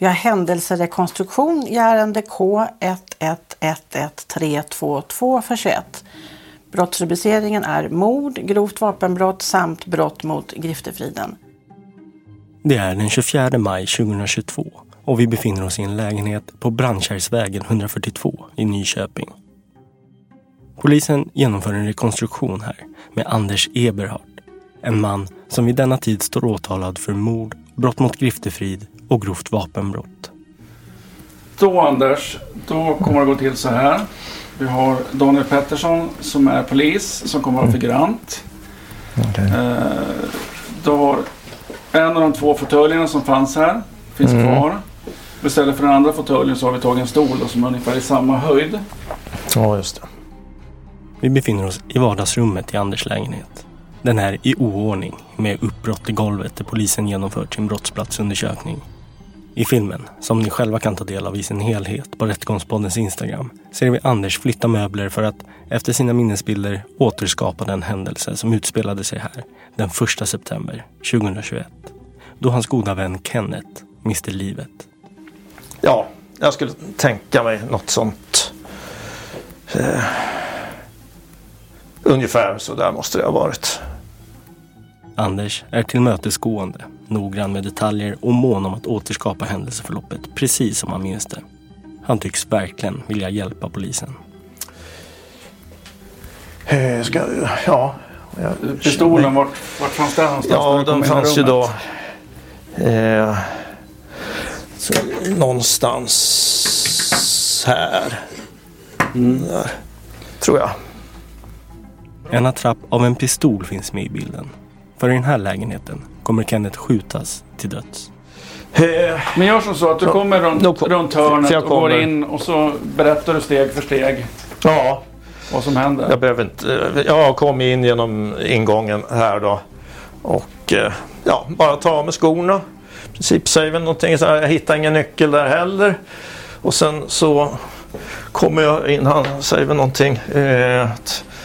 Vi har händelserekonstruktion i ärende K11113222 för 21. Brottsrubriceringen är mord, grovt vapenbrott samt brott mot griftefriden. Det är den 24 maj 2022 och vi befinner oss i en lägenhet på Brandkärrsvägen 142 i Nyköping. Polisen genomför en rekonstruktion här med Anders Eberhard. En man som vid denna tid står åtalad för mord, brott mot griftefrid och grovt vapenbrott. Då Anders, då kommer det gå till så här. Vi har Daniel Pettersson som är polis som kommer att vara figurant. Eh, du har en av de två fåtöljerna som fanns här. Finns kvar. Istället för den andra fåtöljen så har vi tagit en stol då, som är ungefär i samma höjd. Ja, just det. Vi befinner oss i vardagsrummet i Anders lägenhet. Den är i oordning med uppbrott i golvet där polisen genomfört sin brottsplatsundersökning. I filmen, som ni själva kan ta del av i sin helhet på Rättegångspoddens Instagram, ser vi Anders flytta möbler för att efter sina minnesbilder återskapa den händelse som utspelade sig här den 1 september 2021. Då hans goda vän Kenneth miste livet. Ja, jag skulle tänka mig något sånt. Eh, ungefär så där måste det ha varit. Anders är tillmötesgående, noggrann med detaljer och mån om att återskapa händelseförloppet precis som han minns det. Han tycks verkligen vilja hjälpa polisen. Eh, ska, ja. jag- Pistolen, vart, vart fanns den någonstans? Ja, du kom de in i fanns ju då eh, så, någonstans här. Där, tror jag. En attrapp av en pistol finns med i bilden. För i den här lägenheten kommer Kenneth skjutas till döds. Eh, Men gör som så att du kommer runt, runt hörnet och går in och så berättar du steg för steg ja, vad som händer. jag behöver inte. Jag kom in genom ingången här då. Och eh, ja, bara ta av mig skorna. I princip säger väl någonting så här. Jag hittar ingen nyckel där heller. Och sen så kommer jag in. Han säger väl någonting. Eh,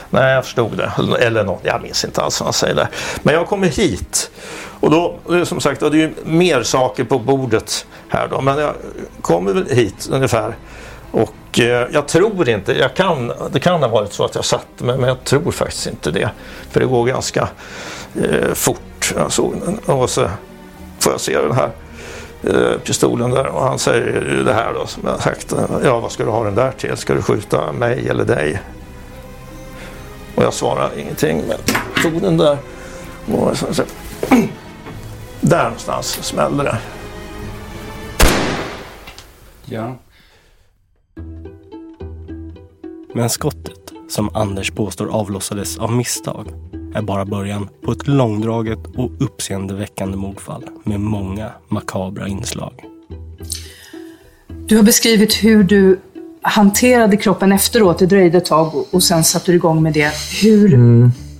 nej, jag förstod det. Eller något. Jag minns inte alls vad han säger där. Men jag kommer hit. Och då, som sagt, det är ju mer saker på bordet här då. Men jag kommer väl hit ungefär. Och eh, jag tror inte, jag kan, det kan ha varit så att jag satt men, men jag tror faktiskt inte det. För det går ganska eh, fort. Jag såg den och så får jag se den här eh, pistolen där och han säger ju det här då som jag sagt. Ja, vad ska du ha den där till? Ska du skjuta mig eller dig? Och jag svarar ingenting men tog den där och så, så, där någonstans smällde det. Ja. Men skottet, som Anders påstår avlossades av misstag, är bara början på ett långdraget och uppseendeväckande mordfall med många makabra inslag. Du har beskrivit hur du hanterade kroppen efteråt. Det dröjde ett tag och- och sen satte du igång med det. Hur,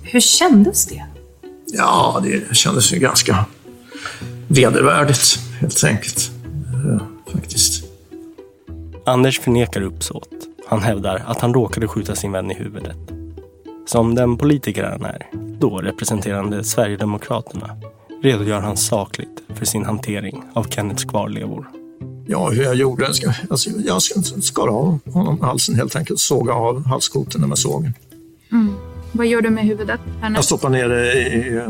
hur kändes det? Ja, det kändes ju ganska vedervärdigt helt enkelt. Faktiskt. Anders förnekar uppsåt. Han hävdar att han råkade skjuta sin vän i huvudet. Som den politiker han är, då representerande Sverigedemokraterna, redogör han sakligt för sin hantering av Kennets kvarlevor. Ja, hur jag gjorde? Ska, alltså, jag skar av honom halsen helt enkelt. Såga av halskoten med sågen. Mm. Vad gör du med huvudet? Jag stoppar ner det i,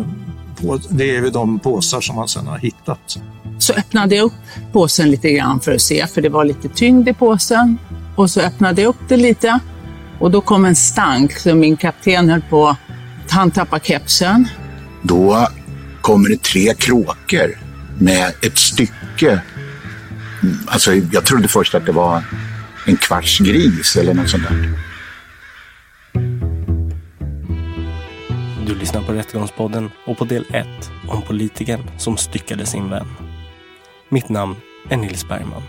på, det är de påsar som han sedan har hittat. Så öppnade jag upp påsen lite grann för att se, för det var lite tyngd i påsen. Och så öppnade jag upp det lite och då kom en stank så min kapten höll på han tappade kepsen. Då kommer det tre kråkor med ett stycke. Alltså, jag trodde först att det var en kvarts gris eller något sånt där. Du lyssnar på Rättegångspodden och på del 1 om politikern som styckade sin vän. Mitt namn är Nils Bergman.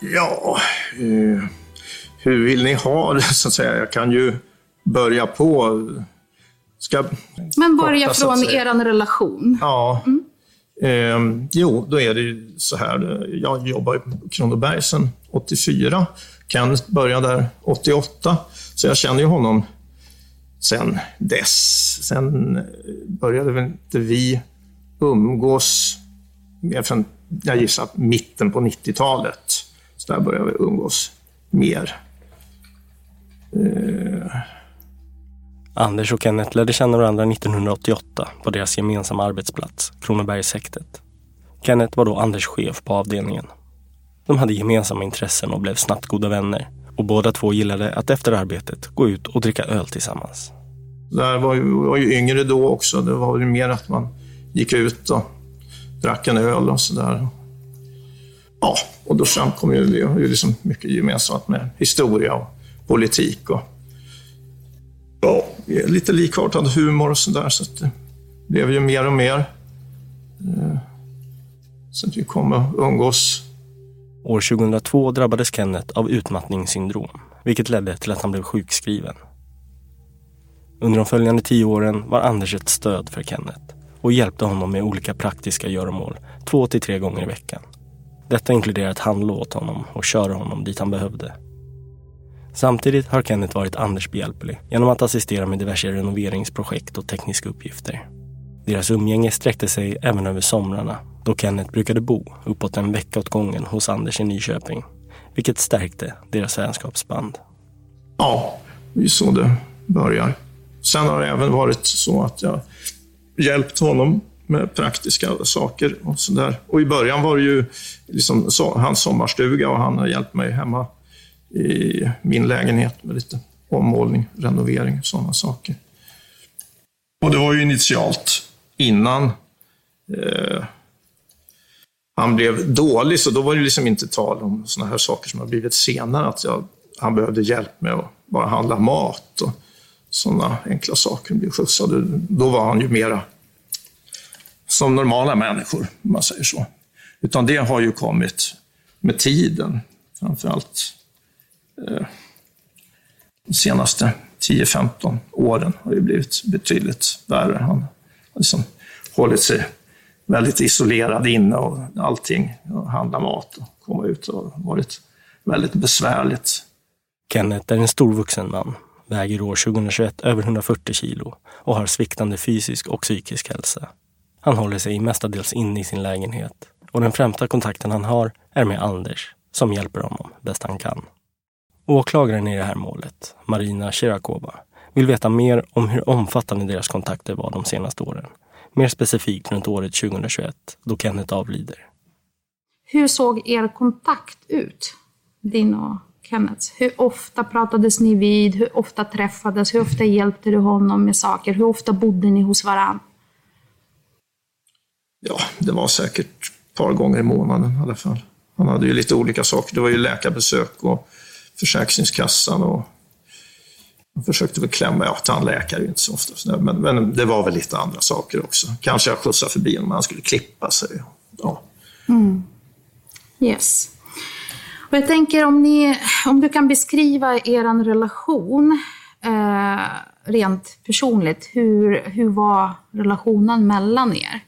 Ja, eh, hur vill ni ha det så att säga? Jag kan ju börja på... Ska Men börja korta, från er relation. Ja. Mm. Eh, jo, då är det så här. Jag jobbar i Kronoberg sedan 84. Kenneth började där 88. Så jag känner ju honom sen dess. Sen började väl inte vi umgås, jag gissar mitten på 90-talet. Så där började vi umgås mer. Eh. Anders och Kenneth lärde känna varandra 1988 på deras gemensamma arbetsplats, Kronobergshäktet. Kenneth var då Anders chef på avdelningen. De hade gemensamma intressen och blev snabbt goda vänner. Och båda två gillade att efter arbetet gå ut och dricka öl tillsammans. Där var ju, var ju yngre då också. Det var ju mer att man gick ut och drack en öl och sådär. Ja, och då framkom ju, vi har ju liksom mycket gemensamt med historia och politik och ja, lite likartad humor och sådär. Så det blev ju mer och mer. Eh, så att vi kom att umgås. År 2002 drabbades Kenneth av utmattningssyndrom, vilket ledde till att han blev sjukskriven. Under de följande tio åren var Anders ett stöd för Kenneth och hjälpte honom med olika praktiska göromål två till tre gånger i veckan. Detta inkluderar att handla åt honom och köra honom dit han behövde. Samtidigt har Kenneth varit Anders behjälplig genom att assistera med diverse renoveringsprojekt och tekniska uppgifter. Deras umgänge sträckte sig även över somrarna då Kenneth brukade bo uppåt en vecka åt gången hos Anders i Nyköping, vilket stärkte deras vänskapsband. Ja, det är så det börjar. Sen har det även varit så att jag hjälpt honom med praktiska saker och sådär. Och i början var det ju liksom så, hans sommarstuga och han har hjälpt mig hemma i min lägenhet med lite ommålning, renovering och sådana saker. Och det var ju initialt innan eh, han blev dålig, så då var det liksom inte tal om sådana här saker som har blivit senare, att jag, han behövde hjälp med att bara handla mat och sådana enkla saker, bli skjutsad. Då var han ju mera som normala människor, om man säger så. Utan det har ju kommit med tiden, framförallt Eh, de senaste 10-15 åren har ju blivit betydligt värre. Han har liksom hållit sig väldigt isolerad inne och allting, och handla mat och komma ut och varit väldigt besvärligt. Kenneth är en stor vuxen man, väger år 2021 över 140 kilo och har sviktande fysisk och psykisk hälsa. Han håller sig mestadels inne i sin lägenhet och den främsta kontakten han har är med Anders, som hjälper honom bäst han kan. Åklagaren i det här målet, Marina Shirakova, vill veta mer om hur omfattande deras kontakter var de senaste åren. Mer specifikt runt året 2021, då Kenneth avlider. Hur såg er kontakt ut? Din och Kenneths. Hur ofta pratades ni vid? Hur ofta träffades? Hur ofta hjälpte du honom med saker? Hur ofta bodde ni hos varandra? Ja, det var säkert ett par gånger i månaden i alla fall. Han hade ju lite olika saker. Det var ju läkarbesök och Försäkringskassan och han försökte väl klämma, ja tandläkare inte så ofta, men, men det var väl lite andra saker också. Kanske jag skjutsade förbi honom, han skulle klippa sig. Ja. Mm. Yes. Och jag tänker om, ni, om du kan beskriva er relation eh, rent personligt. Hur, hur var relationen mellan er?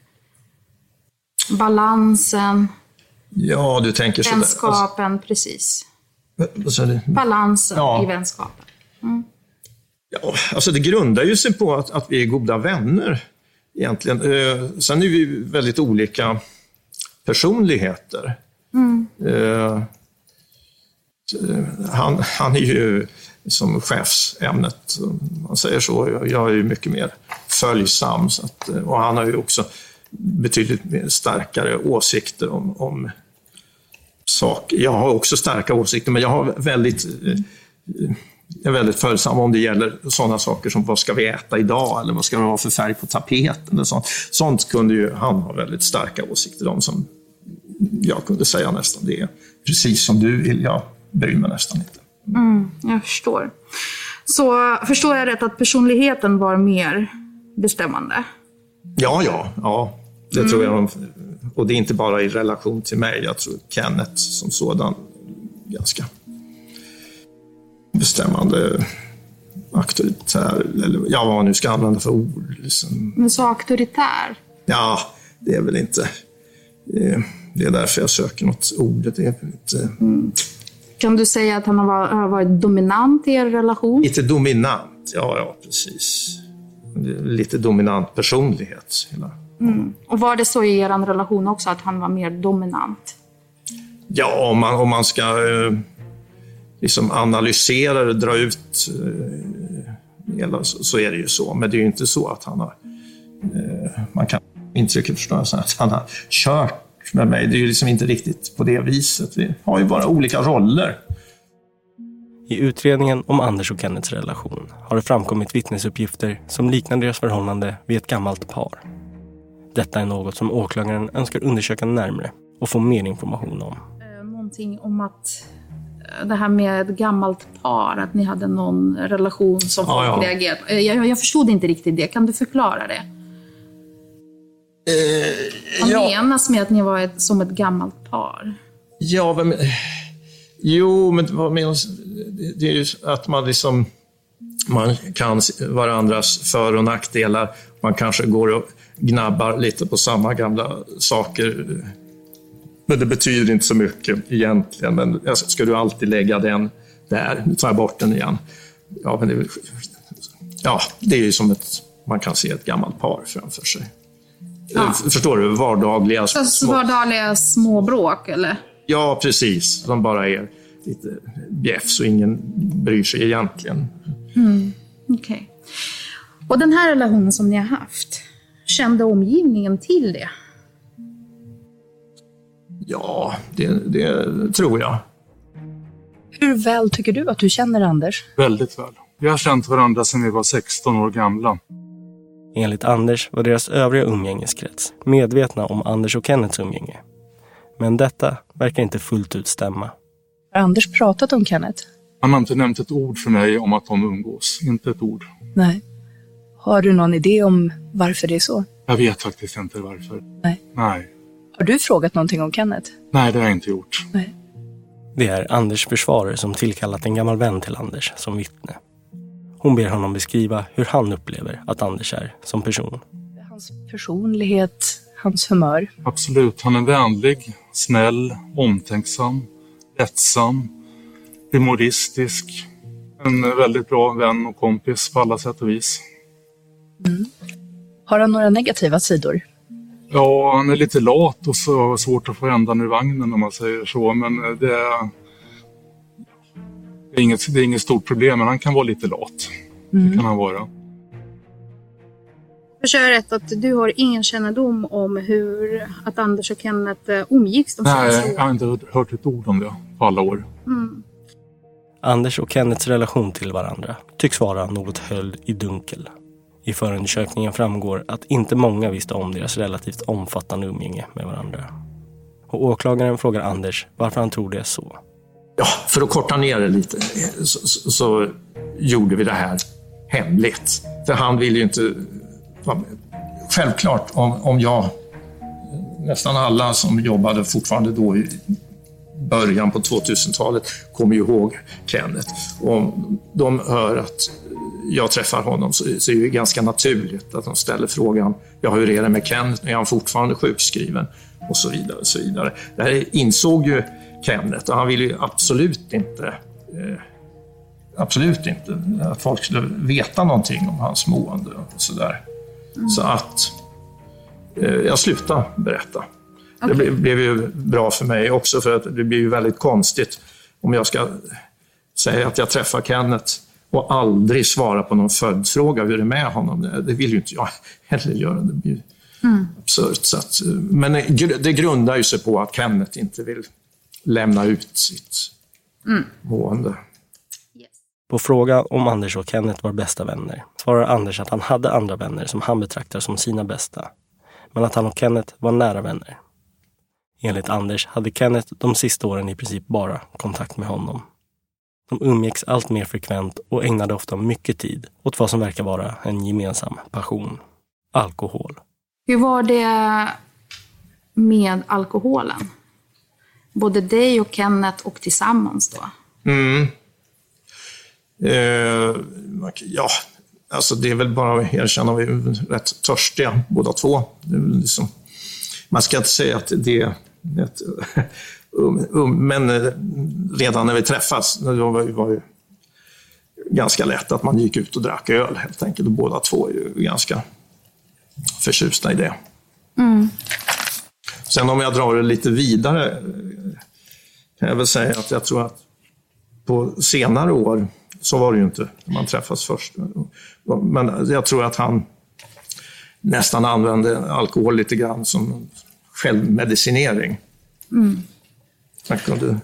Balansen, Ja, du tänker sådär. vänskapen, precis. Balansen Ja. i vänskapen. Mm. Ja, alltså det grundar ju sig på att, att vi är goda vänner egentligen. Eh, sen är vi väldigt olika personligheter. Mm. Eh, han, han är ju som chefsämnet, om man säger så. Jag- är ju mycket mer följsam. Så att, eh, och han har ju också betydligt starkare åsikter om, om saker. Jag har också starka åsikter, men jag har väldigt eh, jag är väldigt följsam om det gäller sådana saker som vad ska vi äta idag eller vad ska det vara för färg på tapeten. Eller sånt. sånt kunde ju han ha väldigt starka åsikter om som jag kunde säga nästan det precis som du vill. Jag bryr mig nästan inte. Mm, jag förstår. Så förstår jag rätt att personligheten var mer bestämmande? Ja, ja, ja. Det tror jag. Och det är inte bara i relation till mig. Jag tror Kenneth som sådan ganska bestämmande, auktoritär, eller ja, vad man nu ska använda för ord. Liksom. Men så auktoritär? Ja, det är väl inte... Det är därför jag söker något ord. Det är inte, Kan du säga att han har varit dominant i er relation? lite dominant. Ja, ja, precis. Lite dominant personlighet. Hela. Mm. Och var det så i er relation också, att han var mer dominant? Ja, om man, om man ska eh, liksom analysera det, dra ut eh, hela, så, så är det ju så. Men det är ju inte så att han har... Eh, man kan intrycket förstås att han har kört med mig. Det är ju liksom inte riktigt på det viset. Vi har ju bara olika roller. I utredningen om Anders och Kennets relation har det framkommit vittnesuppgifter som liknar deras förhållande vid ett gammalt par. Detta är något som åklagaren önskar undersöka närmare och få mer information om. Eh, Någonting om att eh, det här med ett gammalt par, att ni hade någon relation som Ja, folk ja. reagerat på. Eh, Jag, jag förstod inte riktigt det. Kan du förklara det? Vad menas med att ni var ett, som ett gammalt par? Ja, vem... Jo, men vad menas? Det är ju att man liksom... Man kan varandras för och nackdelar. Man kanske går och gnabbar lite på samma gamla saker. Men det betyder inte så mycket egentligen. Men ska du alltid lägga den där? Nu tar jag bort den igen. Ja, men det är, ja, det är ju som ett... Man kan se ett gammalt par framför sig. Ja. Förstår du? Vardagliga små- vardagliga småbråk, eller? Ja, precis. Som bara är lite bjäff så ingen bryr sig egentligen. Mm. Okej. Och den här relationen som ni har haft, kände omgivningen till det? Ja, det, det tror jag. Hur väl tycker du att du känner Anders? Väldigt väl. Vi har känt varandra sedan vi var 16 år gamla. Enligt Anders var deras övriga umgängeskrets medvetna om Anders och Kennets umgänge. Men detta verkar inte fullt ut stämma. Har Anders pratat om Kenneth? Han har inte nämnt ett ord för mig om att de umgås. Inte ett ord. Nej. Har du någon idé om varför det är så? Jag vet faktiskt inte varför. Nej. Nej, Har du frågat någonting om Kenneth? Nej det har jag inte gjort. Det är Anders försvarare som tillkallat en gammal vän till Anders som vittne. Hon ber honom beskriva hur han upplever att Anders är som person. Hans personlighet, hans humör. Absolut. Han är vänlig, snäll, omtänksam, lättsam, humoristisk. En väldigt bra vän och kompis på alla sätt och vis. Har han några negativa sidor? Ja, han är lite lat och så svårt att få ändan ur vagnen om man säger så. Men eh, det är, det är, inget, det är inget stort problem, men han kan vara lite lat. Det kan han vara. Förstår jag rätt att du har ingen kännedom om hur att Anders och Kenneth eh, umgicks de senaste Nej, jag har inte hört- hört ett ord om det på alla år. Mm. Anders och Kennets relation till varandra tycks vara något höljd i dunkel. I förundersökningen framgår att inte många visste om deras relativt omfattande umgänge med varandra. Och åklagaren frågar Anders varför han tror det är så. Ja, för att korta ner det lite så, så, så gjorde vi det här hemligt. För han ville ju inte... Självklart, om, om jag... Nästan alla som jobbade fortfarande då i början på 2000-talet kommer ju ihåg Kenneth. Och om de hör att jag träffar honom så, så är det ganska naturligt att de ställer frågan, ja hur är det med Kenneth, är han fortfarande sjukskriven? Och så vidare. Och så vidare. Det här insåg ju Kenneth och han ville ju absolut inte eh, absolut inte att folk skulle veta någonting om hans mående och sådär. Mm. Så att eh, jag slutade berätta. Okay. Det blev, blev ju bra för mig också för att det blir ju väldigt konstigt om jag ska säga att jag träffar Kenneth och aldrig svara på någon följdfråga hur det är med honom. Det vill ju inte jag heller göra. Det blir mm. absurt. Så att, men det grundar ju sig på att Kenneth inte vill lämna ut sitt mm. mående. På fråga om Anders och Kenneth var bästa vänner svarar Anders att han hade andra vänner som han betraktar som sina bästa. Men att han och Kenneth var nära vänner. Enligt Anders hade Kenneth de sista åren i princip bara kontakt med honom. De umgicks allt mer frekvent och ägnade ofta mycket tid åt vad som verkar vara en gemensam passion. Alkohol. Hur var det med alkoholen? Både dig och Kenneth och tillsammans då? Mm. Eh, ja, alltså det är väl bara att erkänna, vi är rätt törstiga båda två. Liksom, man ska inte säga att det är ett, um, um, men eh, redan när vi träffas, då var, var det ganska lätt att man gick ut och drack öl helt enkelt. Och båda två är ju ganska förtjusta i det. Mm. Sen om jag drar det lite vidare kan jag väl säga att jag tror att på senare år så var det ju inte när man träffas först. Men jag tror att han nästan använde alkohol lite grann som självmedicinering. Mm. Han kunde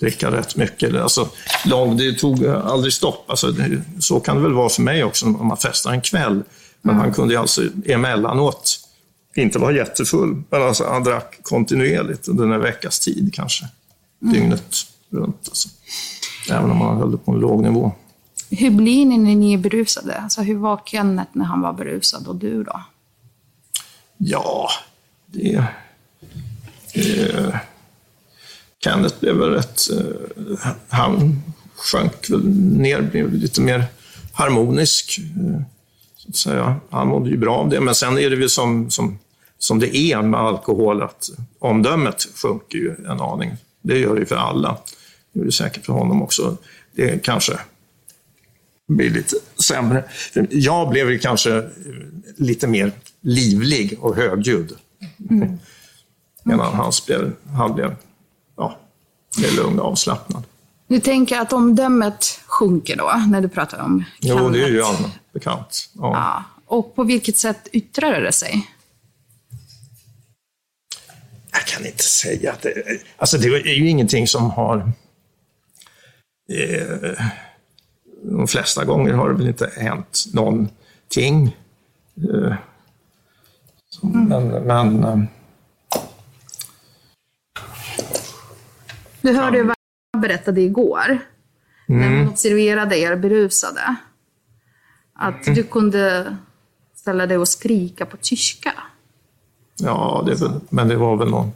dricka rätt mycket. Alltså, lång, det tog aldrig stopp. Alltså, det, så kan det väl vara för mig också om man festar en kväll. Men mm. han kunde alltså emellanåt inte vara jättefull, men alltså, han drack kontinuerligt under en veckas tid kanske. Mm. Dygnet runt. Alltså. Även om man höll det på en låg nivå. Hur blir ni när ni är berusade? Alltså, hur var Kenneth när han var berusad och du då? Ja, det... det Kenneth blev väl rätt... Eh, han sjönk väl ner, blev lite mer harmonisk. Eh, så att säga. Han mådde ju bra av det, men sen är det väl som, som, som det är med alkohol, att omdömet sjunker ju en aning. Det gör det ju för alla. Det är det säkert för honom också. Det kanske blir lite sämre. Jag blev ju kanske lite mer livlig och högljudd. Mm. Medan han blev, han blev mer lugn och avslappnad. Du tänker att omdömet sjunker då, när du pratar om Kenneth? Jo, det är ju allmänt bekant. Ja. ja. Och på vilket sätt yttrar det sig? Jag kan inte säga att det... Alltså det är ju ingenting som har... Eh, de flesta gånger har det väl inte hänt någonting. Eh, mm. Men, men Du hörde ju vad jag berättade igår. Mm. När man observerade er berusade. Att mm. du kunde ställa dig och skrika på tyska. Ja, det men det var väl någon...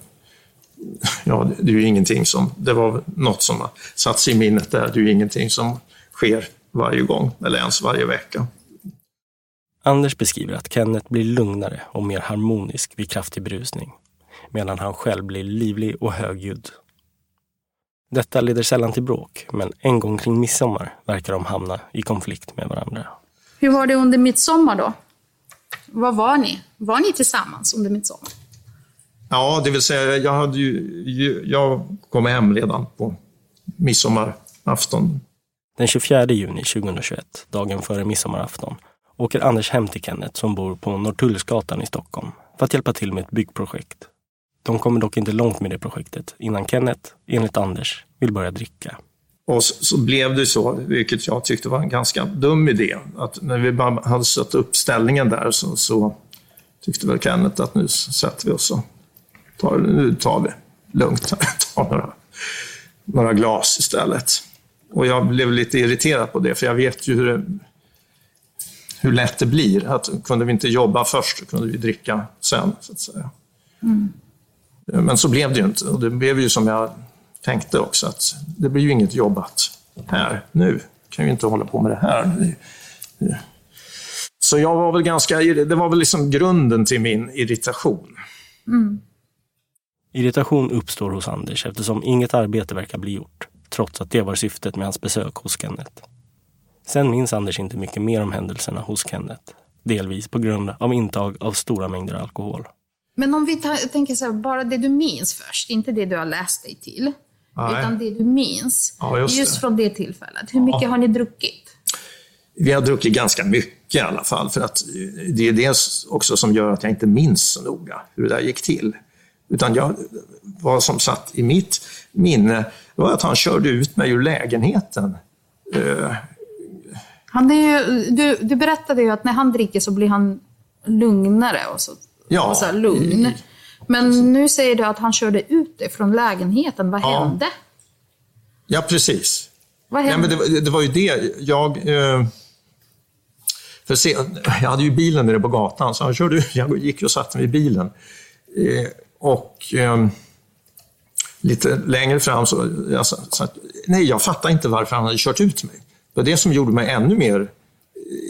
Ja, det är ju ingenting som... Det var något som har satt sig i minnet där. Det är ju ingenting som sker varje gång, eller ens varje vecka. Anders beskriver att Kenneth blir lugnare och mer harmonisk vid kraftig brusning, medan han själv blir livlig och högljudd. Detta leder sällan till bråk, men en gång kring midsommar verkar de hamna i konflikt med varandra. Hur var det under midsommar då? Var var ni? Var ni tillsammans under midsommar? Ja, det vill säga, jag, hade ju, jag kom hem redan på midsommarafton den 24 juni 2021, dagen före midsommarafton, åker Anders hem till Kenneth som bor på Norrtullsgatan i Stockholm för att hjälpa till med ett byggprojekt. De kommer dock inte långt med det projektet innan Kenneth, enligt Anders, vill börja dricka. Och så, så, blev det så, vilket jag tyckte var en ganska dum idé, att när vi bara hade satt upp ställningen där så, så tyckte väl Kenneth att nu sätter vi oss och tar, nu tar vi lugnt, tar några, några glas istället. Och jag blev lite irriterad på det, för jag vet ju hur, det, hur lätt det blir. Att kunde vi inte jobba först, så kunde vi dricka sen, så att säga. Mm. Men så blev det ju inte. Och det blev ju som jag tänkte också att det blir ju inget jobbat här nu. kan ju inte hålla på med det här. Så jag var väl ganska, det var väl liksom grunden till min irritation. Mm. Irritation uppstår hos Anders eftersom inget arbete verkar bli gjort, trots att det var syftet med hans besök hos Kenneth. Sen minns Anders inte mycket mer om händelserna hos Kenneth, delvis på grund av intag av stora mängder alkohol. Men om vi tar, tänker så här, bara det du minns först, inte det du har läst dig till, Nej. utan det du minns, Ja, just just, från det tillfället. Hur mycket Ja. har ni druckit? Vi har druckit ganska mycket i alla fall, för att det är det också som gör att jag inte minns så noga hur det där gick till. Utan jag, vad som satt i mitt minne var att han körde ut mig ur lägenheten. Eh, Han är ju, du, du berättade ju att när han dricker så blir han lugnare och så, Ja. och så här lugn. Men nu säger du att han körde ut dig från lägenheten. Vad Ja. hände? Ja, precis. Vad Nej, hände? men det, var- det var ju det. Jag, eh, för se, jag hade ju bilen nere på gatan, så han körde, jag gick och satte mig i bilen. Eh, och eh, lite längre fram så, jag sa, så att, nej, jag fattar inte varför han hade kört ut mig. Det var det som gjorde mig ännu mer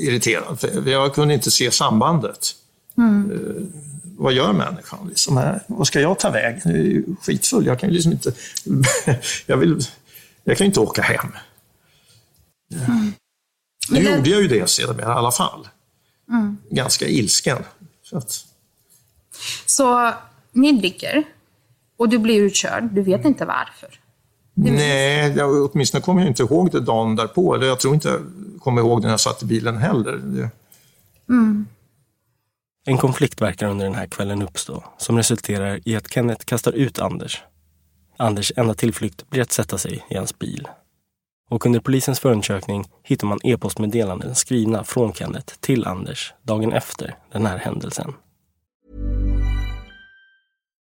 irriterad, för jag kunde inte se sambandet. Mm. Vad gör människan? Liksom? Vad ska jag ta vägen? Jag är ju skitfull. Jag kan ju liksom inte... jag, vill, jag kan ju inte åka hem. Nu gjorde jag ju det sedermera i alla fall. Mm. Ganska ilsken. Så att, Så ni dricker och du blir utkörd. Du vet inte varför. nej, jag, åtminstone kommer jag inte ihåg det dagen därpå. Eller jag tror inte jag kommer ihåg det när jag satt i bilen heller. Det, Mm. En konflikt verkar under den här kvällen uppstå som resulterar i att Kenneth kastar ut Anders. Anders enda tillflykt blir att sätta sig i hans bil. Och under polisens förundersökning hittar man e-postmeddelanden skrivna från Kenneth till Anders dagen efter den här händelsen.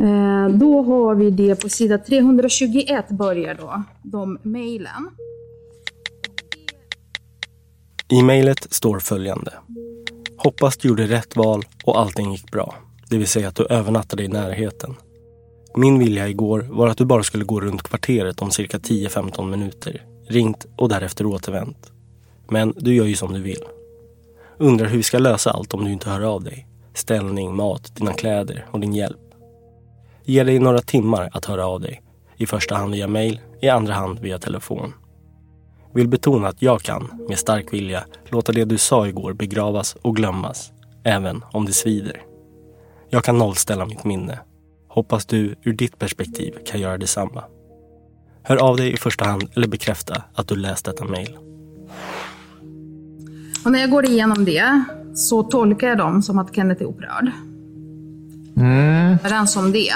Eh, då har vi det på sida 321 börjar då, de mejlen. I mejlet står följande. Hoppas du gjorde rätt val och allting gick bra. Det vill säga att du övernattade i närheten. Min vilja igår var att du bara skulle gå runt kvarteret om cirka 10-15 minuter. Ringt och därefter återvänt. Men du gör ju som du vill. Undrar hur vi ska lösa allt om du inte hör av dig. Ställning, mat, dina kläder och din hjälp. Ge dig några timmar att höra av dig. I första hand via mail, i andra hand via telefon. Vill betona att jag kan, med stark vilja, låta det du sa igår begravas och glömmas, även om det svider. Jag kan nollställa mitt minne. Hoppas du ur ditt perspektiv kan göra detsamma. Hör av dig i första hand eller bekräfta att du läst detta mejl. Och när jag går igenom det så tolkar jag dem som att Kenneth är upprörd. mm. Överens om det.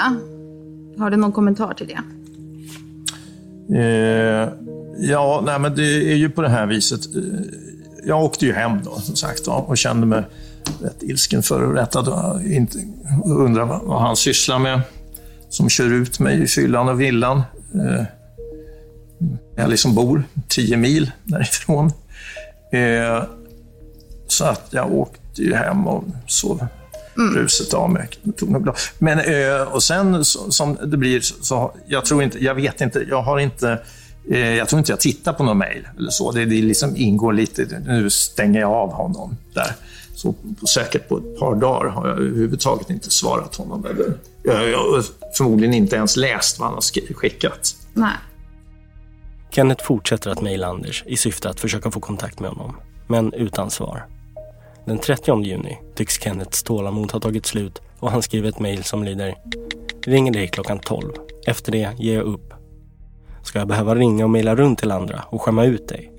Har du någon kommentar till det? Eh, ja, nej, men det är ju på det här viset. Eh, jag åkte ju hem då, som sagt, och kände mig rätt ilsken, förorättad och vad, vad han sysslar med. Som kör ut mig i fyllan och villan. Eh, jag liksom bor tio mil därifrån. Eh, så att jag åkte ju hem och sov mm. ruset av mig. Men, eh, och sen så, som det blir, så jag tror inte, jag vet inte, jag har inte eh, jag tror inte jag tittar på någon mejl eller så. Det, det liksom ingår lite, nu stänger jag av honom där. Så säkert på ett par dagar har jag överhuvudtaget inte svarat honom. Eller, jag har förmodligen inte ens läst vad han har skickat. Nej. Kenneth fortsätter att mejla Anders i syfte att försöka få kontakt med honom, men utan svar. Den 30 juni tycks Kennets tålamod ha tagit slut och han skriver ett mejl som lyder Ringer dig klockan 12. Efter det ger jag upp. Ska jag behöva ringa och mejla runt till andra och skämma ut dig?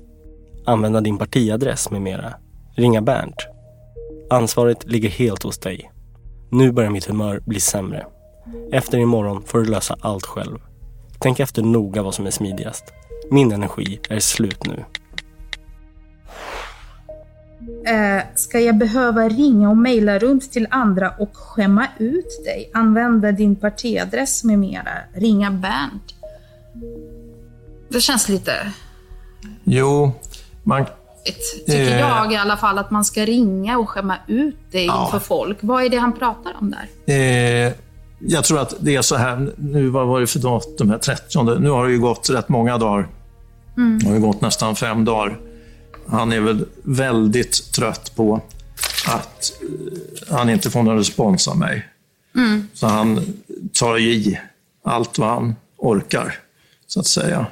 Använda din partiadress med mera? Ringa Bernt? Ansvaret ligger helt hos dig. Nu börjar mitt humör bli sämre. Efter imorgon får du lösa allt själv. Tänk efter noga vad som är smidigast. Min energi är slut nu. Eh, ska jag behöva ringa och mejla runt till andra och skämma ut dig? Använda din partiadress med mera? Ringa Bernt? Det känns lite... Jo, man... Tycker eh... jag i alla fall, att man ska ringa och skämma ut dig ja. inför folk. Vad är det han pratar om där? Eh, jag tror att det är så här, nu vad var det för datum här, 30? Nu har det ju gått rätt många dagar. Mm. Det har ju gått nästan fem dagar. Han är väl väldigt trött på att eh, han inte får någon respons av mig. Mm. Så han tar i allt vad han orkar, så att säga.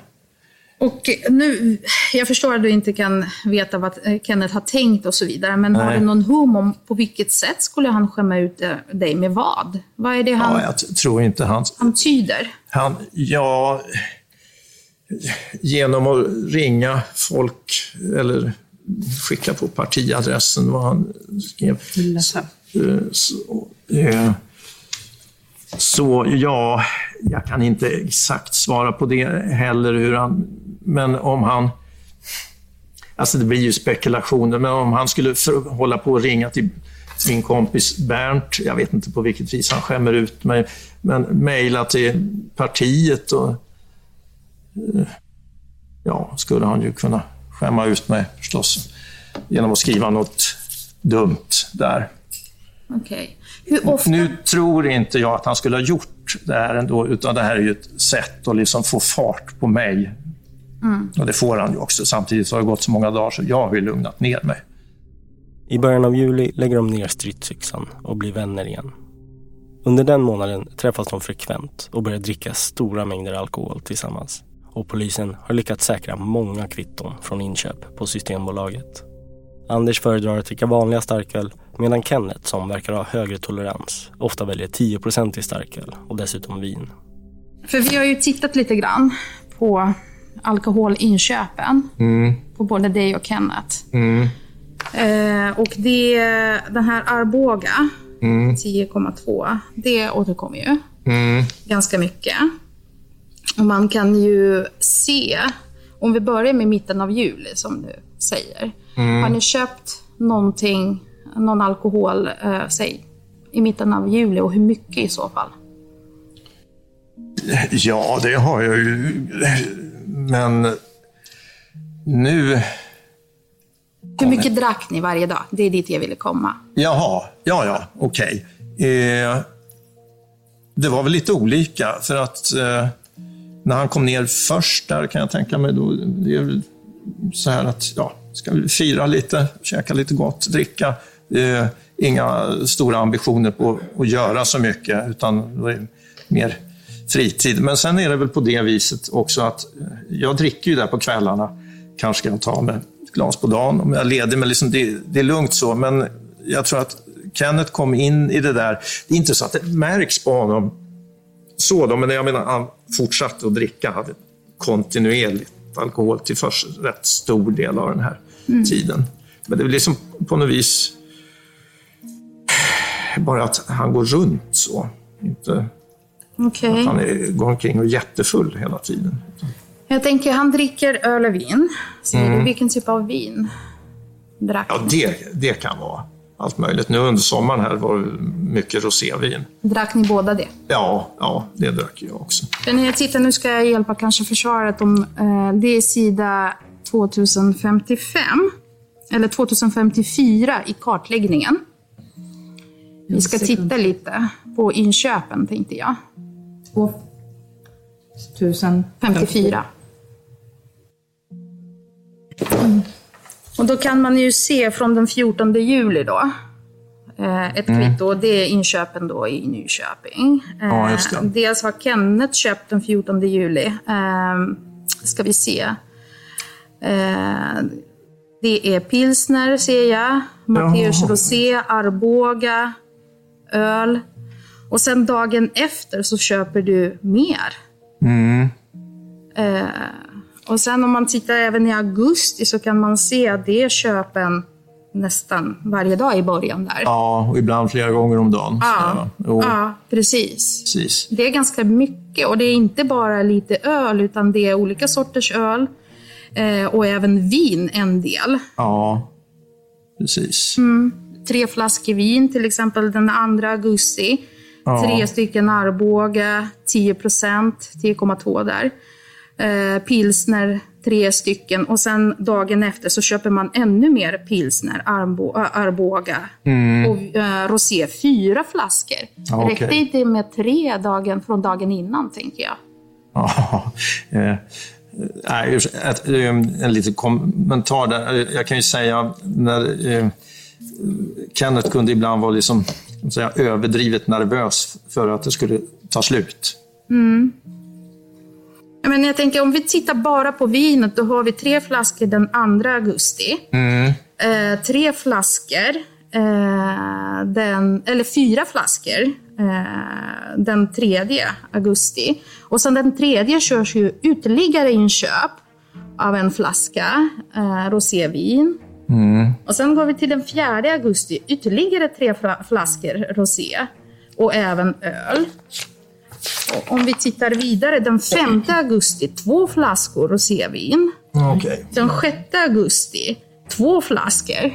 Och nu, jag förstår att du inte kan veta vad Kenneth har tänkt och så vidare, men Nej. har du någon hum om på vilket sätt skulle han skämma ut dig med vad? Vad är det han ja, jag tror inte han... antyder? Han, ja, genom att ringa folk eller skicka på partiadressen vad han skrev. Så, så, eh, så ja, jag kan inte exakt svara på det heller. Hur han, men om han... Alltså det blir ju spekulationer, men om han skulle för, hålla på och ringa till min kompis Bernt, jag vet inte på vilket vis han skämmer ut mig, men mejla till partiet och... Ja, skulle han ju kunna skämma ut mig förstås genom att skriva något dumt där. Okej. Okay. Ofta... Nu tror inte jag att han skulle ha gjort det här ändå, utan det här är ju ett sätt att liksom få fart på mig. Mm. Och det får han ju också. Samtidigt har det gått så många dagar så jag har ju lugnat ner mig. I början av juli lägger de ner stridsyxan och blir vänner igen. Under den månaden träffas de frekvent och börjar dricka stora mängder alkohol tillsammans. Och polisen har lyckats säkra många kvitton från inköp på Systembolaget. Anders föredrar att dricka vanliga starköl medan Kenneth, som verkar ha högre tolerans, ofta väljer 10% i starköl och dessutom vin. För vi har ju tittat lite grann på alkoholinköpen mm. på både dig och Kenneth. Mm. Eh, och det, den här Arboga, mm. 10,2, det återkommer ju mm. ganska mycket. Och man kan ju se, om vi börjar med mitten av juli som du säger. Mm. Har ni köpt någonting, någon alkohol, eh, säg, i mitten av juli och hur mycket i så fall? Ja, det har jag ju. Men nu... Hur mycket drack ni varje dag? Det är dit jag ville komma. Jaha, ja, ja, okej. Okay. Eh, det var väl lite olika, för att eh, när han kom ner först där kan jag tänka mig, då, det är så här att, ja, ska vi fira lite, käka lite gott, dricka. Eh, inga stora ambitioner på att göra så mycket, utan mer fritid. Men sen är det väl på det viset också att eh, jag dricker ju där på kvällarna. Kanske kan jag ta med ett glas på dagen om jag är ledig, men liksom det, det är lugnt så. Men jag tror att Kenneth kom in i det där. Det är inte så att det märks på honom så då, men jag menar, han fortsatte att dricka, hade kontinuerligt alkohol till först rätt stor del av den här mm. tiden. Men det är liksom på något vis bara att han går runt så. Inte okay. att han är, går omkring och är jättefull hela tiden. Jag tänker, han dricker öl och vin. Säger mm. vilken typ av vin? drack Ja, det, det kan vara allt möjligt. Nu under sommaren här var det mycket rosévin. Drack ni båda det? Ja, ja, det drack jag också. Men när jag tittar, nu ska jag hjälpa kanske försvaret om, eh, det är sida 2055, eller 2054 i kartläggningen. Vi ska titta lite på inköpen tänkte jag. 2054. Och då kan man ju se från den 14 juli då, eh, ett Mm. kvitto, det är inköpen då i Nyköping. Eh, Ja, just det. Dels har Kenneth köpt den 14 juli. Eh, ska vi se. Eh, det är pilsner ser jag, Matteus Jaha. Rosé, Arboga, öl. Och sen dagen efter så köper du mer. Mm. Och sen om man tittar även i augusti så kan man se att det är köpen nästan varje dag i början där. Ja, och ibland flera gånger om dagen. Ja, Jo, ja precis. precis. Det är ganska mycket och det är inte bara lite öl utan det är olika sorters öl eh, och även vin en del. Ja, precis. Mm. Tre flaskor vin till exempel den 2 augusti. Ja. Tre stycken Arboga, 10 procent, 10,2 där. Eh, pilsner, tre stycken. Och sen dagen efter så köper man ännu mer pilsner, Arbo, äh, Arboga. Mm. Och eh, rosé, fyra flaskor. Okej. Räckte inte med tre dagen från dagen innan, tänker jag. Ja, eh, eh, en liten kommentar där. Eh, Jag kan ju säga när eh, Kenneth kunde ibland vara liksom, säga, överdrivet nervös för att det skulle ta slut. Mm. Men jag tänker om vi tittar bara på vinet, då har vi tre flaskor den 2 augusti. Mm. Eh, tre flaskor, eh, den, eller fyra flaskor eh, den 3 augusti. Och sen den tredje körs ju ytterligare inköp av en flaska eh, rosévin. Mm. Och sen går vi till den 4 augusti, ytterligare tre fla- flaskor rosé och även öl. Och om vi tittar vidare, den 5 augusti, två flaskor rosévin. Okej. Den 6 augusti, två flaskor.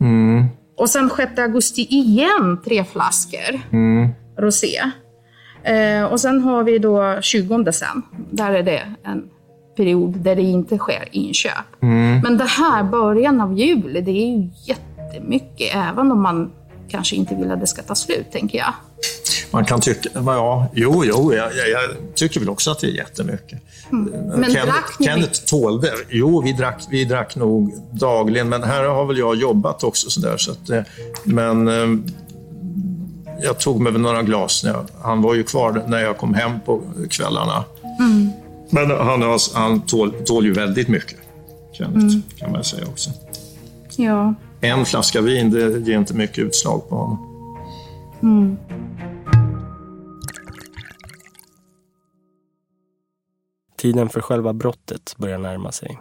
Mm. Och sen 6 augusti igen, tre flaskor Mm. rosé. Eh, och sen har vi då 20 sen. Där är det en period där det inte sker inköp. Mm. Men det här, början av juli, det är ju jättemycket. Även om man kanske inte vill att det ska ta slut, tänker jag. Man kan tycka, ja, jo, jo, jag, jag, jag tycker väl också att det är jättemycket. Mm. Men drack ni Kenneth tålde. Jo, vi drack, vi drack nog dagligen, men här har väl jag jobbat också. Så där, så att, eh, men eh, jag tog mig väl några glas. När jag, han var ju kvar när jag kom hem på kvällarna. Mm. Men han, har- han tål, tål ju väldigt mycket, Kenneth, Mm. kan man säga också. Ja. En flaska vin, det ger inte mycket utslag på honom. Mm. Tiden för själva brottet börjar närma sig.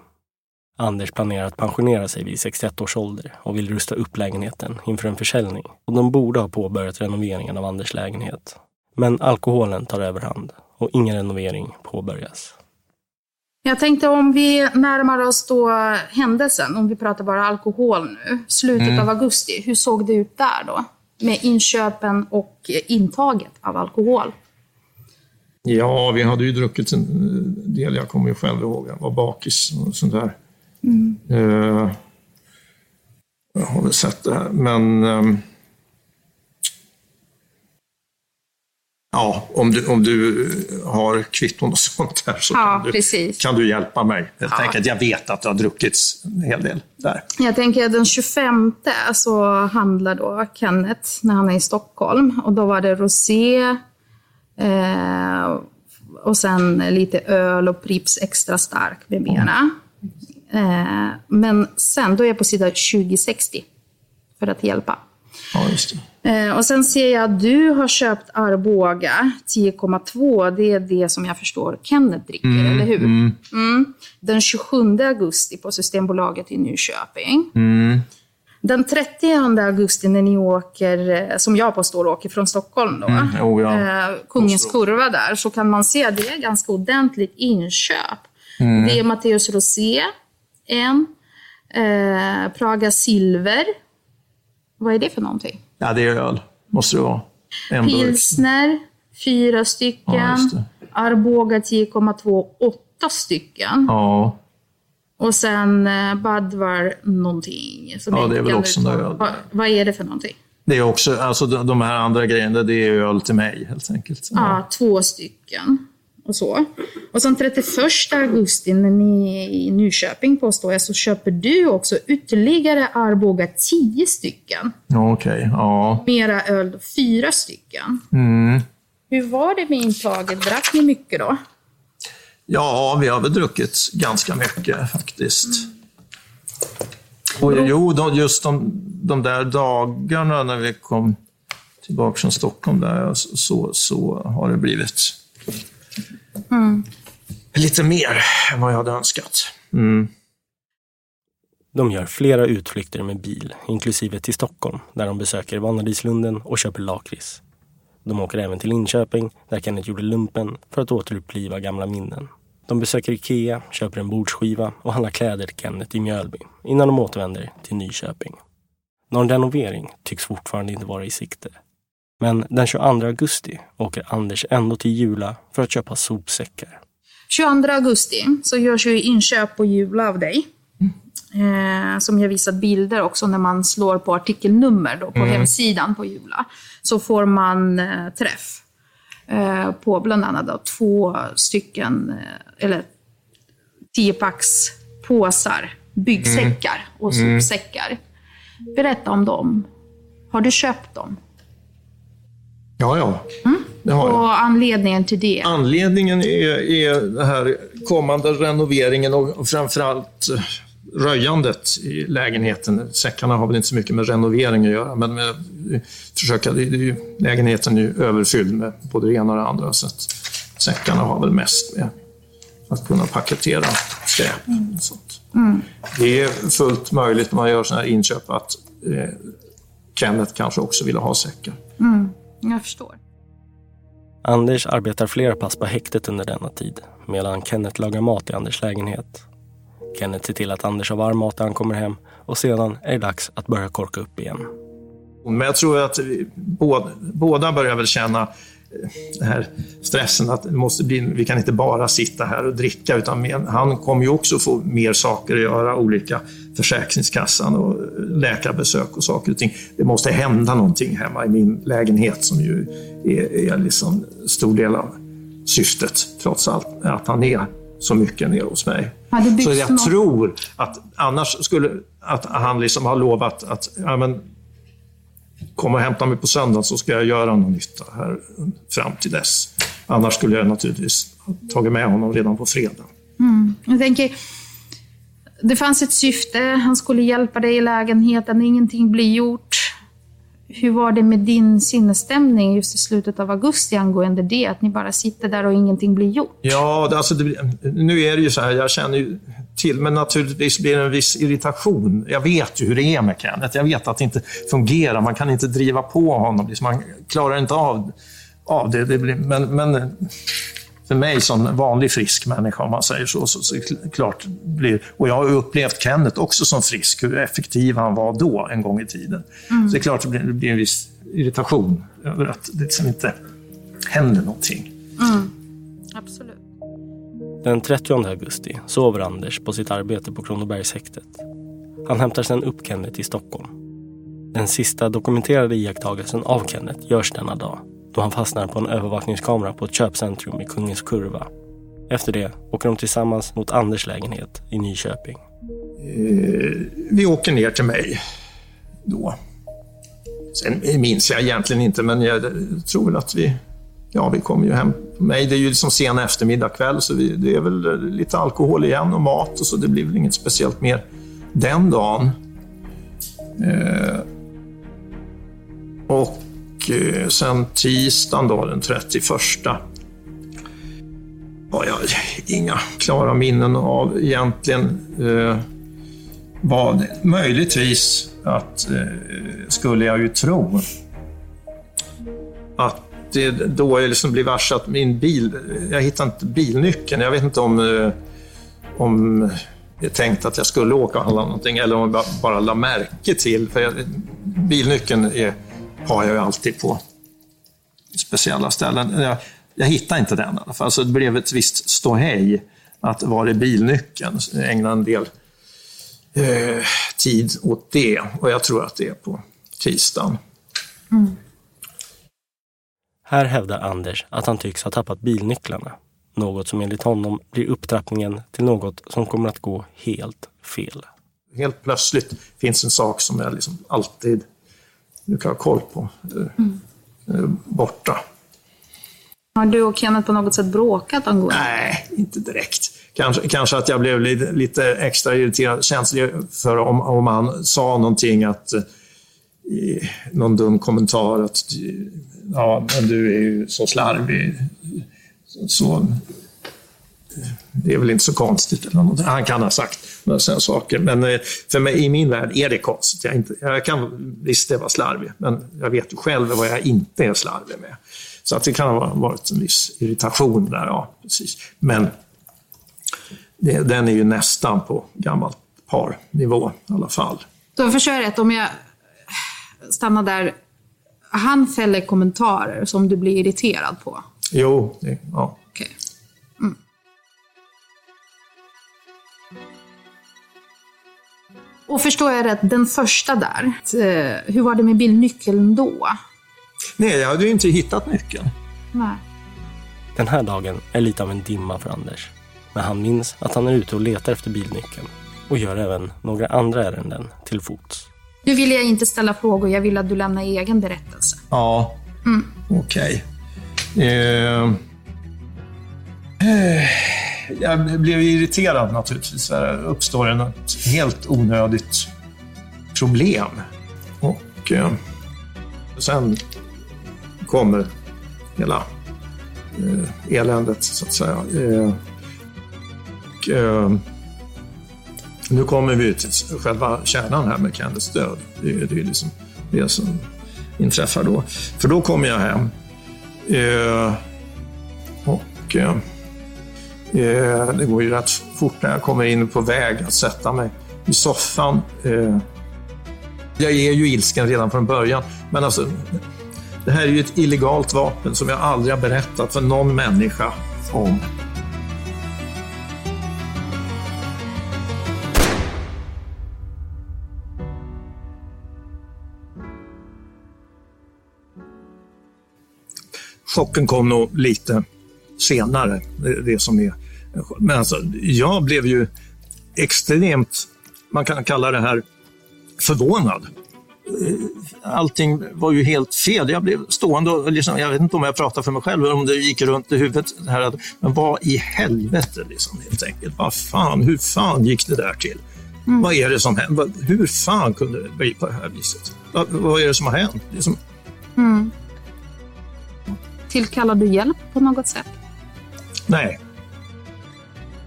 Anders planerar att pensionera sig vid 61 års ålder och vill rusta upp lägenheten inför en försäljning. Och de borde ha påbörjat renoveringen av Anders lägenhet. Men alkoholen tar överhand och ingen renovering påbörjas. Jag tänkte om vi närmar oss då händelsen, om vi pratar bara alkohol nu, slutet Mm. av augusti. Hur såg det ut där då? Med inköpen och intaget av alkohol. Ja, vi hade ju druckit en del. Jag kommer ju själv ihåg. Jag var bakis och sånt där. Mm. Eh, jag har väl sett det här, men... ehm, ja, om du, om du har kvitton och sånt där så Ja, kan, du, precis. kan du hjälpa mig. Helt Ja. enkelt. Jag vet att det har druckits en hel del där. Jag tänker att den 25 så handlar då Kenneth när han är i Stockholm. Och då var det rosé eh, och sen lite öl och Pripps extra stark med mera. Eh, men sen, då är jag på sida 2060 för att hjälpa. Ja. Eh, och sen ser jag att du har köpt Arboga 10,2. Det är det som jag förstår Kenneth dricker, Mm, eller hur? mm. Mm. Den 27 augusti på Systembolaget i Nyköping. Den 30 augusti när ni åker, eh, som jag påstår åker från Stockholm då, Mm, jo, ja. eh, Kungens Kurva där, så kan man se att det är ganska ordentligt inköp. Mm. Det är Matteus Rosé, en. Eh, Praga Silver. Vad är det för någonting? Ja, det är öl. Måste det vara. En burk. Pilsner, fyra stycken. Ja. Arboga 10,2, åtta stycken. Ja, Och sen eh, Budvar någonting. Som Ja, det är väl också uttala. öl. Vad, vad är det för någonting? det är också, alltså de de här andra grejerna, det är öl till mig helt enkelt. Ja, två stycken. Och så. Och sen 31 augusti när ni är i Nyköping påstår jag, så köper du också ytterligare Arboga 10 stycken. Ja, Okej, ja. Mera öl då, fyra stycken. Mm. Hur var det med intaget? Drack ni mycket då? Ja, vi har väl druckit ganska mycket faktiskt. Och jo, de, just de, de där dagarna när vi kom tillbaka från Stockholm, där, så, så, så har det blivit Mm. lite mer än vad jag hade önskat. Mm. De gör flera utflykter med bil, inklusive till Stockholm, där de besöker Vanadislunden och köper lakrits. De åker även till Linköping, där Kenneth gjorde lumpen, för att återuppliva gamla minnen. De besöker Ikea, köper en bordsskiva och handlar kläder till Kenneth i Mjölby, innan de återvänder till Nyköping. Någon renovering tycks fortfarande inte vara i sikte. Men den 22 augusti åker Anders ändå till Jula för att köpa sopsäckar. 22 augusti så görs ju inköp på Jula av dig. Eh, som jag visat bilder också när man slår på artikelnummer då, på Mm. hemsidan på Jula. Så får man eh, träff på bland annat då, två stycken, eh, eller tiopacks påsar, byggsäckar och Mm. sopsäckar. Berätta om dem. Har du köpt dem? Ja, ja. Det har jag. Och anledningen till det? Anledningen är, är den här kommande renoveringen och framförallt eh, röjandet i lägenheten. Säckarna har väl inte så mycket med renovering att göra, men med, eh, försöka, det, det är ju, lägenheten är ju överfylld med både det ena och det andra. Så att säckarna har väl mest med att kunna paketera skräp. och Sånt. Mm. Det är fullt möjligt när man gör sådana här inköp att eh, Kenneth kanske också ville ha säckar. Mm. Jag förstår. Anders arbetar flera pass på häktet under denna tid, medan Kenneth lagar mat i Anders lägenhet. Kenneth ser till att Anders har varm mat när han kommer hem och sedan är det dags att börja korka upp igen. Men jag tror att båda, båda börjar väl känna eh, den här stressen att det måste bli, vi kan inte bara sitta här och dricka utan han kommer ju också få mer saker att göra, olika Försäkringskassan och läkarbesök och saker och ting. Det måste hända någonting hemma i min lägenhet som ju är, är liksom stor del av syftet trots allt, att han är så mycket nere hos mig. Så jag något- tror att annars skulle att han liksom har lovat att ja, men, kom och hämta mig på söndag så ska jag göra någon nytta här fram till dess. Annars skulle jag naturligtvis ha tagit med honom redan på fredag. Mm. Jag tänker, det fanns ett syfte, han skulle hjälpa dig i lägenheten, ingenting blir gjort. Hur var det med din sinnesstämning just i slutet av augusti angående det? Att ni bara sitter där och ingenting blir gjort? Ja, det- alltså det, nu är det ju så här, jag känner ju till, men naturligtvis blir det en viss irritation. Jag vet ju hur det är med Kenneth. Jag vet att det inte fungerar. Man kan inte driva på honom. Liksom, Man klarar inte av, av det. det blir, men, men för mig som vanlig frisk människa, om man säger så, så, så klart blir... Och jag har upplevt Kenneth också som frisk, hur effektiv han var då, en gång i tiden. Mm. Så det är klart att det blir, det blir en viss irritation över att det liksom inte händer någonting. Mm. Absolut. Den 30 augusti sover Anders på sitt arbete på Kronobergshäktet. Han hämtar sedan upp Kenneth i Stockholm. Den sista dokumenterade iakttagelsen av Kenneth görs denna dag då han fastnar på en övervakningskamera på ett köpcentrum i Kungens Kurva. Efter det åker de tillsammans mot Anders lägenhet i Nyköping. Eh, vi åker ner till mig då. Sen minns jag egentligen inte, men jag tror väl att vi... Ja, vi kommer ju hem på mig. Det är ju liksom sen eftermiddag kväll, så vi, det är väl lite alkohol igen och mat och så det blir väl inget speciellt mer den dagen. Eh, och Eh, sen tisdagen då, den 31 har jag inga klara minnen av egentligen. Eh, vad möjligtvis att, eh, skulle jag ju tro, att det då jag liksom blir varse att min bil, jag hittar inte bilnyckeln. Jag vet inte om, eh, om tänkt att jag skulle åka och handla någonting eller om jag bara la märke till. För jag, bilnyckeln är, har jag ju alltid på speciella ställen. Jag, jag hittade inte den i alla fall, så det blev ett visst ståhej att var är bilnyckeln? Jag ägnade en del eh, tid åt det och jag tror att det är på tisdagen. Mm. Här hävdar Anders att han tycks ha tappat bilnycklarna. Något som enligt honom blir upptrappningen till något som kommer att gå helt fel. Helt plötsligt finns en sak som jag liksom alltid brukar ha koll på, mm. borta. Har du och Kenneth på något sätt bråkat angående Nej, inte direkt. Kanske, kanske att jag blev lite, lite extra irriterad, känslig för om, om han sa någonting att någon dum kommentar att ja, men du är ju så slarvig. Så, det är väl inte så konstigt. Eller något. Han kan ha sagt några sådana saker. Men eh, för mig, i min värld är det konstigt. Jag, inte, jag kan visst vara slarvig, men jag vet ju själv vad jag inte är slarvig med. Så att det kan ha varit en viss irritation där. Ja, precis. Men det, den är ju nästan på gammalt parnivå i alla fall. Då förstår jag rätt, om jag stannar där. Han fäller kommentarer som du blir irriterad på? Jo, det, ja. Och förstår jag rätt, den första där, eh, hur var det med bilnyckeln då? Nej, jag hade ju inte hittat nyckeln. Nej. Den här dagen är lite av en dimma för Anders. Men han minns att han är ute och letar efter bilnyckeln och gör även några andra ärenden till fots. Nu vill jag inte ställa frågor, jag vill att du lämnar egen berättelse. Ja, mm. okej. Okay. Eh, eh, Eh, jag blev irriterad naturligtvis. Det uppstår en helt onödigt problem. Och eh, sen kommer hela eh, eländet, så att säga. Eh, och, eh, nu kommer vi till själva kärnan här med Candice död. Det är, det är liksom det som inträffar då. För då kommer jag hem. Eh, och eh Eh, det går ju rätt fort när jag kommer in på väg att sätta mig i soffan. Eh, jag är ju ilsken redan från början, men alltså det här är ju ett illegalt vapen som jag aldrig har berättat för någon människa om. chocken kom nog lite senare, det, det som är... Men alltså, jag blev ju extremt, man kan kalla det här förvånad. Allting var ju helt fel. Jag blev stående och liksom, jag vet inte om jag pratar för mig själv eller om det gick runt i huvudet. Här, men vad i helvete liksom, helt enkelt. Vad fan, hur fan gick det där till? Mm. Vad är det som hände? Hur fan kunde det bli på det här viset? Vad, vad är det som har hänt? Liksom... Mm. Tillkallar du hjälp på något sätt? Nej.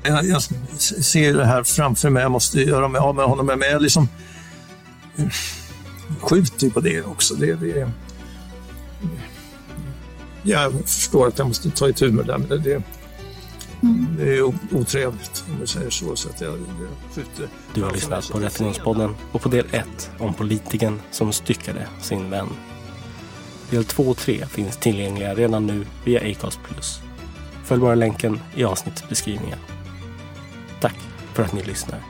Jag, jag ser det här framför mig. Jag måste göra mig av med honom. Men jag liksom skjuter på det också. Det, det, jag förstår att jag måste ta itu med det, men det, det, är otrevligt om du säger så. så att jag, jag skjuter. Du har lyssnat på Rättegångspodden och på del 1 om politikern som styckade sin vän. Del 2 och 3 finns tillgängliga redan nu via Acast+. Följ bara länken i avsnittsbeskrivningen. Tack för att ni lyssnar.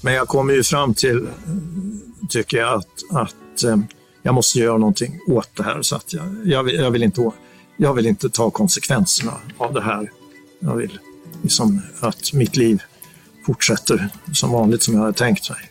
Men jag kommer ju fram till, tycker jag, att, att eh, jag måste göra någonting åt det här. Så att jag, jag, vill, jag, vill inte, jag vill inte ta konsekvenserna av det här. Jag vill liksom att mitt liv fortsätter som vanligt som jag hade tänkt mig.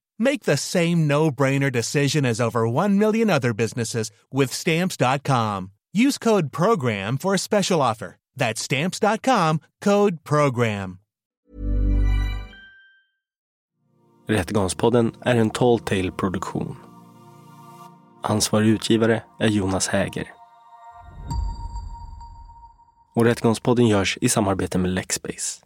Make the same no-brainer decision as over 1 million other businesses with stamps.com. Use code program for a special offer. That's stamps.com, code program. Rättegångspodden är en Tall Tale produktion. Ansvarig utgivare är Jonas Häger. Och Rättegångspodden görs i samarbete med Lexbase.